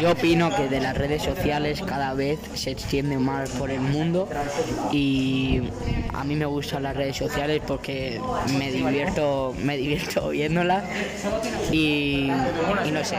Yo opino que de las redes sociales cada vez se extiende más por el mundo y a mí me gustan las redes sociales porque me divierto, me divierto viéndolas y, y no sé.